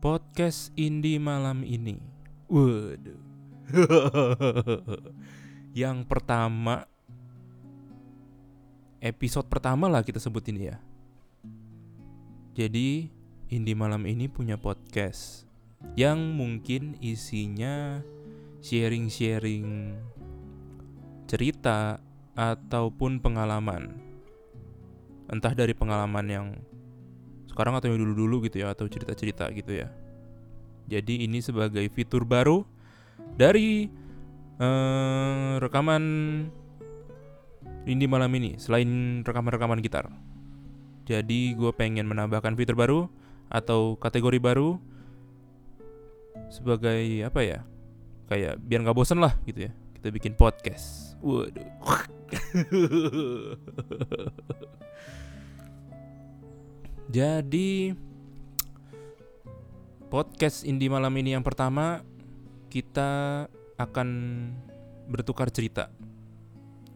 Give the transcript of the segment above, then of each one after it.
podcast indie malam ini. Waduh. Yang pertama episode pertama lah kita sebut ini ya. Jadi indie malam ini punya podcast yang mungkin isinya sharing-sharing cerita ataupun pengalaman. Entah dari pengalaman yang sekarang atau yang dulu-dulu gitu ya atau cerita-cerita gitu ya. Jadi ini sebagai fitur baru dari uh, rekaman Indi malam ini selain rekaman-rekaman gitar. Jadi gue pengen menambahkan fitur baru atau kategori baru sebagai apa ya? Kayak biar nggak bosen lah gitu ya. Kita bikin podcast. Waduh. Jadi podcast Indi malam ini yang pertama kita akan bertukar cerita.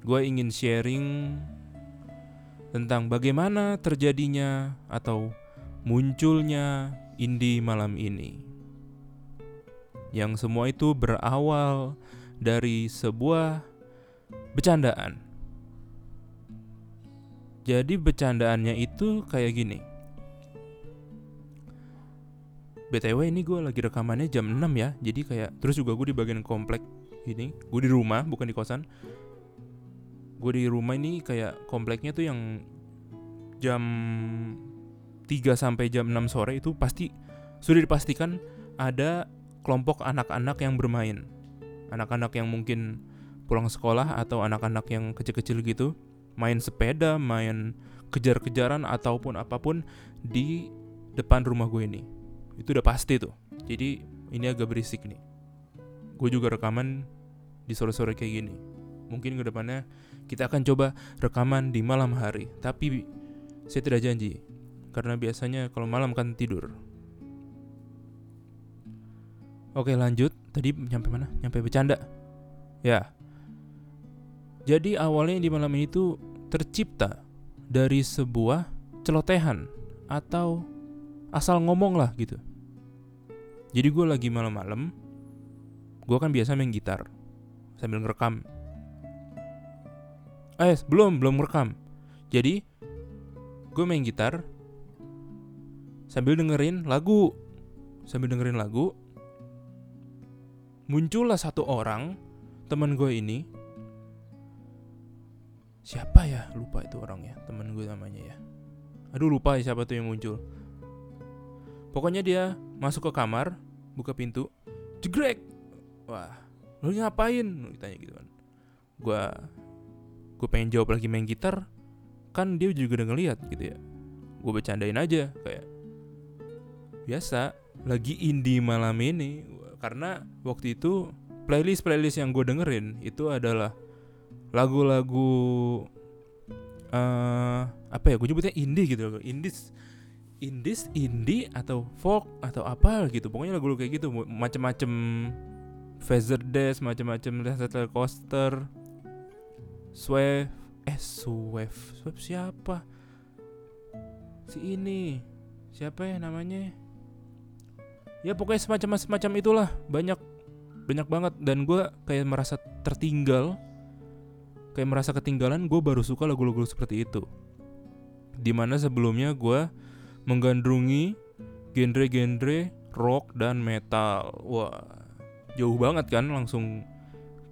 Gue ingin sharing tentang bagaimana terjadinya atau munculnya indie malam ini. Yang semua itu berawal dari sebuah bercandaan. Jadi bercandaannya itu kayak gini. BTW ini gue lagi rekamannya jam 6 ya Jadi kayak Terus juga gue di bagian komplek ini Gue di rumah bukan di kosan. Gue di rumah ini kayak kompleknya tuh yang Jam 3 sampai jam 6 sore itu pasti Sudah dipastikan ada kelompok anak-anak yang bermain. Anak-anak yang mungkin pulang sekolah Atau anak-anak yang kecil-kecil gitu Main sepeda, main kejar-kejaran ataupun apa pun Di depan rumah gue ini itu udah pasti tuh. Jadi ini agak berisik nih. Gue juga rekaman di sore-sore kayak gini. Mungkin ke depannya kita akan coba rekaman di malam hari. Tapi saya tidak janji. Karena biasanya kalau malam kan tidur. Oke lanjut. Tadi nyampe mana? Nyampe bercanda. Ya. Jadi awalnya di malam ini tuh tercipta dari sebuah celotehan atau asal ngomong lah gitu. Jadi gue lagi malam-malam gue kan biasa main gitar sambil ngerekam. Eh belum belum ngerekam. Jadi gue main gitar sambil dengerin lagu. Sambil dengerin lagu muncullah satu orang teman gue ini. Siapa ya? Lupa itu orangnya teman gue namanya ya. Aduh lupa ya siapa tuh yang muncul Pokoknya dia masuk ke kamar, buka pintu, jegrek. Wah, lu ngapain? Lu ditanya gitu kan. Gua gue pengen jawab lagi main gitar, kan dia juga udah ngeliat gitu ya. Gue bercandain aja kayak biasa lagi indie malam ini karena waktu itu playlist playlist yang gue dengerin itu adalah lagu-lagu uh, apa ya gue nyebutnya indie gitu loh indies indies indie atau folk atau apa gitu. Pokoknya lagu-lagu kayak gitu. Macem-macem Feather Dash macem-macem Roller Coaster Swift eh Swift Swift siapa? Si ini. Siapa ya namanya? Ya pokoknya semacam semacam itulah. Banyak banyak banget. Dan gue kayak merasa tertinggal. Kayak merasa ketinggalan gue baru suka lagu-lagu seperti itu. Di mana sebelumnya gue menggandrungi genre-genre rock dan metal. Wah, jauh banget kan langsung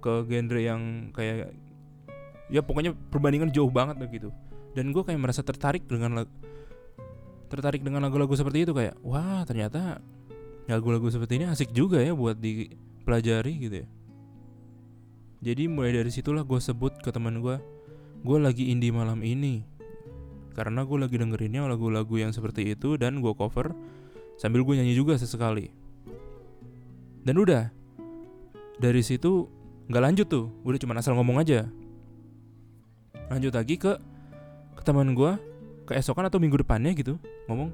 ke genre yang kayak ya pokoknya perbandingan jauh banget begitu. Dan gue kayak merasa tertarik dengan tertarik dengan lagu-lagu seperti itu kayak wah ternyata lagu-lagu seperti ini asik juga ya buat dipelajari gitu ya. Jadi mulai dari situlah gue sebut ke teman gue, gue lagi indie malam ini karena gue lagi dengerinnya lagu-lagu yang seperti itu dan gue cover sambil gue nyanyi juga sesekali. Dan udah dari situ nggak lanjut tuh, udah cuma asal ngomong aja. Lanjut lagi ke ke teman gue keesokan atau minggu depannya gitu ngomong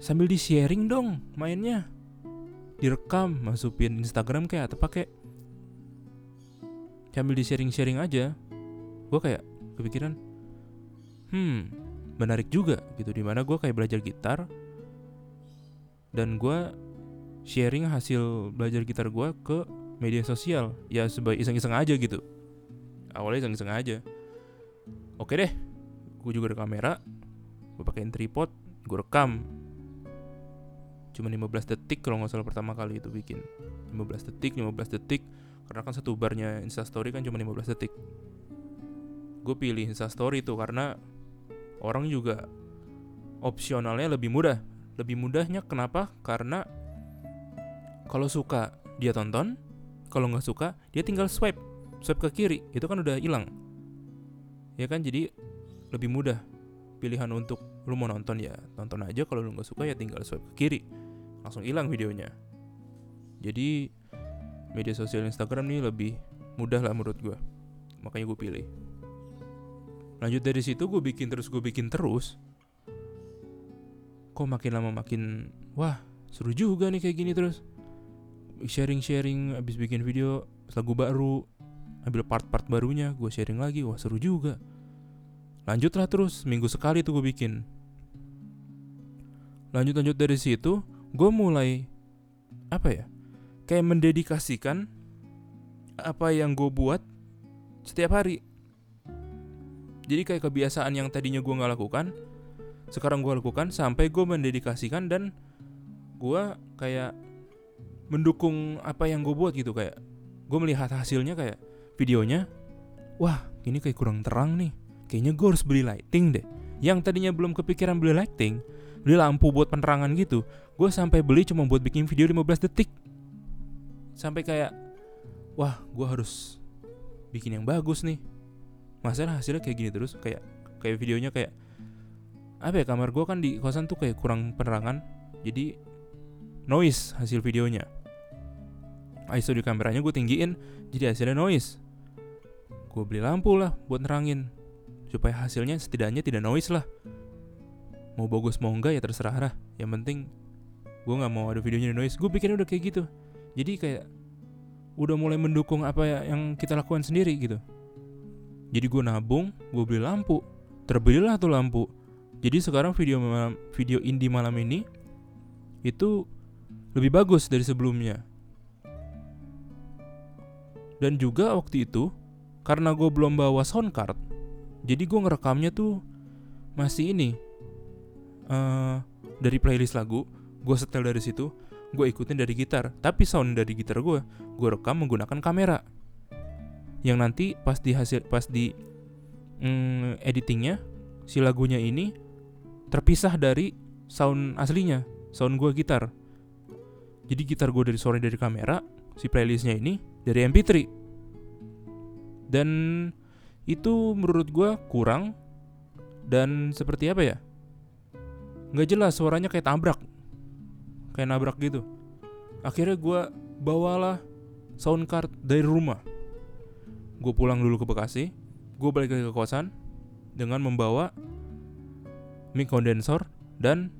sambil di sharing dong mainnya direkam masukin Instagram kayak atau pakai sambil di sharing sharing aja gue kayak kepikiran hmm menarik juga gitu di mana gue kayak belajar gitar dan gue sharing hasil belajar gitar gue ke media sosial. Ya sebagai iseng-iseng aja gitu. Awalnya iseng-iseng aja. Oke deh gue juga ada kamera gue pakein tripod gue rekam. Cuma 15 detik kalau nggak salah pertama kali itu bikin. 15 detik 15 detik. Karena kan satu barnya instastory kan cuma 15 detik. Gue pilih instastory itu karena orang juga opsionalnya lebih mudah. Lebih mudahnya kenapa? Karena kalau suka dia tonton kalau nggak suka dia tinggal swipe swipe ke kiri itu kan udah hilang. Ya kan? Jadi lebih mudah pilihan untuk lu mau nonton ya nonton aja kalau lu nggak suka ya tinggal swipe ke kiri. Langsung hilang videonya. Jadi media sosial Instagram nih lebih mudah lah menurut gue makanya gue pilih lanjut dari situ gue bikin terus gue bikin terus. Kok makin lama makin wah seru juga nih kayak gini terus. Sharing-sharing abis bikin video lagu baru ambil part-part barunya gue sharing lagi wah seru juga. Lanjutlah terus minggu sekali tuh gue bikin. Lanjut lanjut dari situ gue mulai apa ya kayak mendedikasikan apa yang gue buat setiap hari jadi kayak kebiasaan yang tadinya gue nggak lakukan sekarang gue lakukan sampai gue mendedikasikan dan gue kayak mendukung apa yang gue buat gitu. Kayak gue melihat hasilnya kayak videonya wah ini kayak kurang terang nih. Kayaknya gue harus beli lighting deh. Yang tadinya belum kepikiran beli lighting beli lampu buat penerangan gitu gue sampai beli cuma buat bikin video 15 detik. Sampai kayak wah gue harus bikin yang bagus nih masalah hasilnya kayak gini terus kayak kayak videonya kayak apa ya kamar gue kan di kosan tuh kayak kurang penerangan jadi noise hasil videonya. ISO di kameranya gue tinggiin jadi hasilnya noise. Gue beli lampu lah buat nerangin supaya hasilnya setidaknya tidak noise lah. Mau bagus mau enggak ya terserah lah yang penting gue nggak mau ada videonya noise. Gue pikirnya udah kayak gitu jadi kayak udah mulai mendukung apa ya yang kita lakukan sendiri gitu jadi gue nabung gue beli lampu. Terbelilah tuh lampu. Jadi sekarang video malam, video indie malam ini itu lebih bagus dari sebelumnya. Dan juga waktu itu karena gue belum bawa sound card jadi gue ngerekamnya tuh masih ini uh, dari playlist lagu gue setel dari situ gue ikutin dari gitar. Tapi sound dari gitar gue gue rekam menggunakan kamera yang nanti pas di hasil pas di mm, editingnya si lagunya ini terpisah dari sound aslinya sound gue gitar. Jadi gitar gue dari suara dari kamera si playlistnya ini dari MP3 dan itu menurut gue kurang dan seperti apa ya? Nggak jelas suaranya kayak tabrak. Kayak nabrak gitu. Akhirnya gue bawalah sound card dari rumah gue pulang dulu ke Bekasi gue balik lagi ke kosan dengan membawa mic condenser dan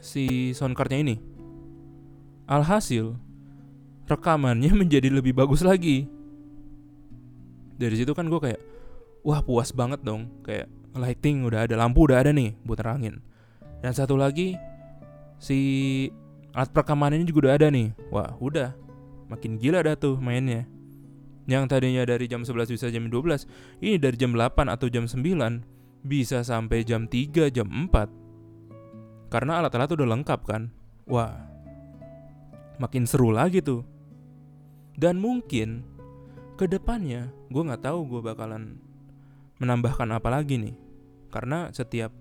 si sound cardnya ini. Alhasil rekamannya menjadi lebih bagus lagi. Dari situ kan gue kayak wah puas banget dong. Kayak lighting udah ada lampu udah ada nih buat terangin dan satu lagi si alat perekaman ini juga udah ada nih. Wah udah. Makin gila dah tuh mainnya yang tadinya dari jam 11 bisa jam 12 ini dari jam 8 atau jam 9 bisa sampai jam 3 jam 4 karena alat-alat udah lengkap kan? Wah makin seru lagi tuh. Dan mungkin ke depannya gue nggak tahu gue bakalan menambahkan apa lagi nih. Karena setiap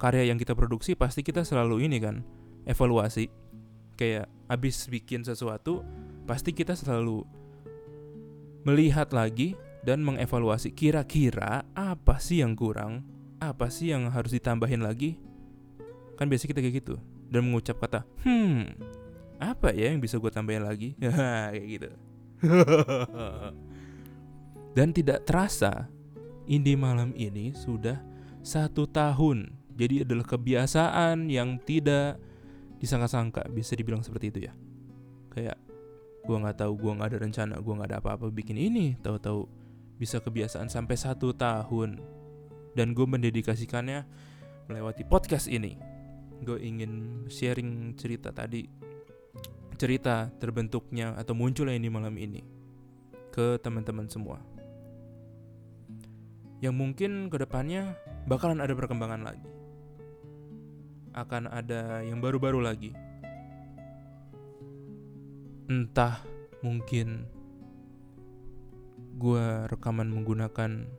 karya yang kita produksi pasti kita selalu ini kan? Evaluasi. Kayak abis bikin sesuatu pasti kita selalu melihat lagi dan mengevaluasi kira-kira apa sih yang kurang apa sih yang harus ditambahin lagi kan biasa kita kayak gitu dan mengucap kata hmm apa ya yang bisa gue tambahin lagi kayak gitu Dan tidak terasa, Indie malam ini sudah satu tahun. Jadi adalah kebiasaan yang tidak disangka-sangka, bisa dibilang seperti itu ya. Kayak gue nggak tahu, gue nggak ada rencana, gue nggak ada apa-apa bikin ini, tahu-tahu bisa kebiasaan sampai satu tahun. Dan gue mendedikasikannya melewati podcast ini. gue ingin sharing cerita tadi cerita terbentuknya atau munculnya ini malam ini ke teman-teman semua yang mungkin ke depannya bakalan ada perkembangan lagi akan ada yang baru-baru lagi entah mungkin gue rekaman menggunakan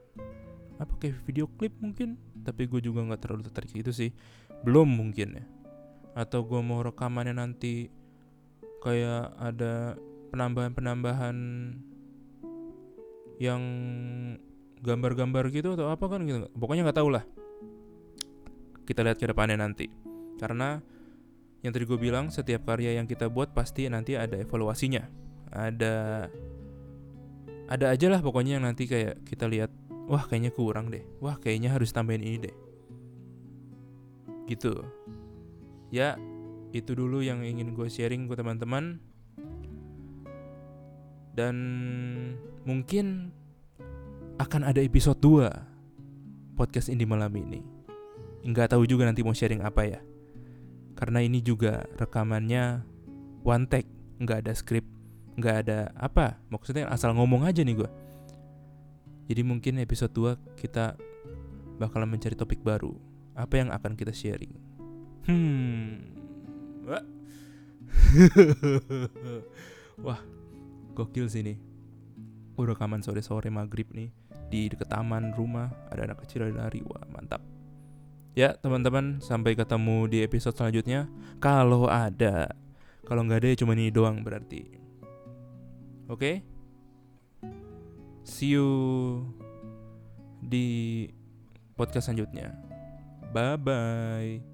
apa kayak video klip mungkin tapi gue juga nggak terlalu tertarik itu sih. Belum mungkin ya. Atau gue mau rekamannya nanti kayak ada penambahan-penambahan yang gambar-gambar gitu atau apa kan gitu pokoknya nggak tahu lah. Kita lihat ke depannya nanti. Karena yang tadi gue bilang setiap karya yang kita buat pasti nanti ada evaluasinya. Ada ada aja lah pokoknya yang nanti kayak kita lihat wah kayaknya kurang deh. Wah kayaknya harus tambahin ini deh. Gitu. Ya itu dulu yang ingin gue sharing ke teman-teman. Dan mungkin akan ada episode 2 podcast ini malam ini. Nggak tahu juga nanti mau sharing apa ya karena ini juga rekamannya one take. Nggak ada skrip nggak ada apa. Maksudnya asal ngomong aja nih gue jadi mungkin episode 2 kita bakalan mencari topik baru. Apa yang akan kita sharing? Hmm. Wah, gokil sih nih. Gue rekaman sore-sore maghrib nih di dekat taman rumah ada anak kecil lari wah mantap ya teman-teman sampai ketemu di episode selanjutnya. Kalau ada kalau nggak ada ya cuma ini doang berarti. Oke? Okay? see you di podcast selanjutnya. Bye bye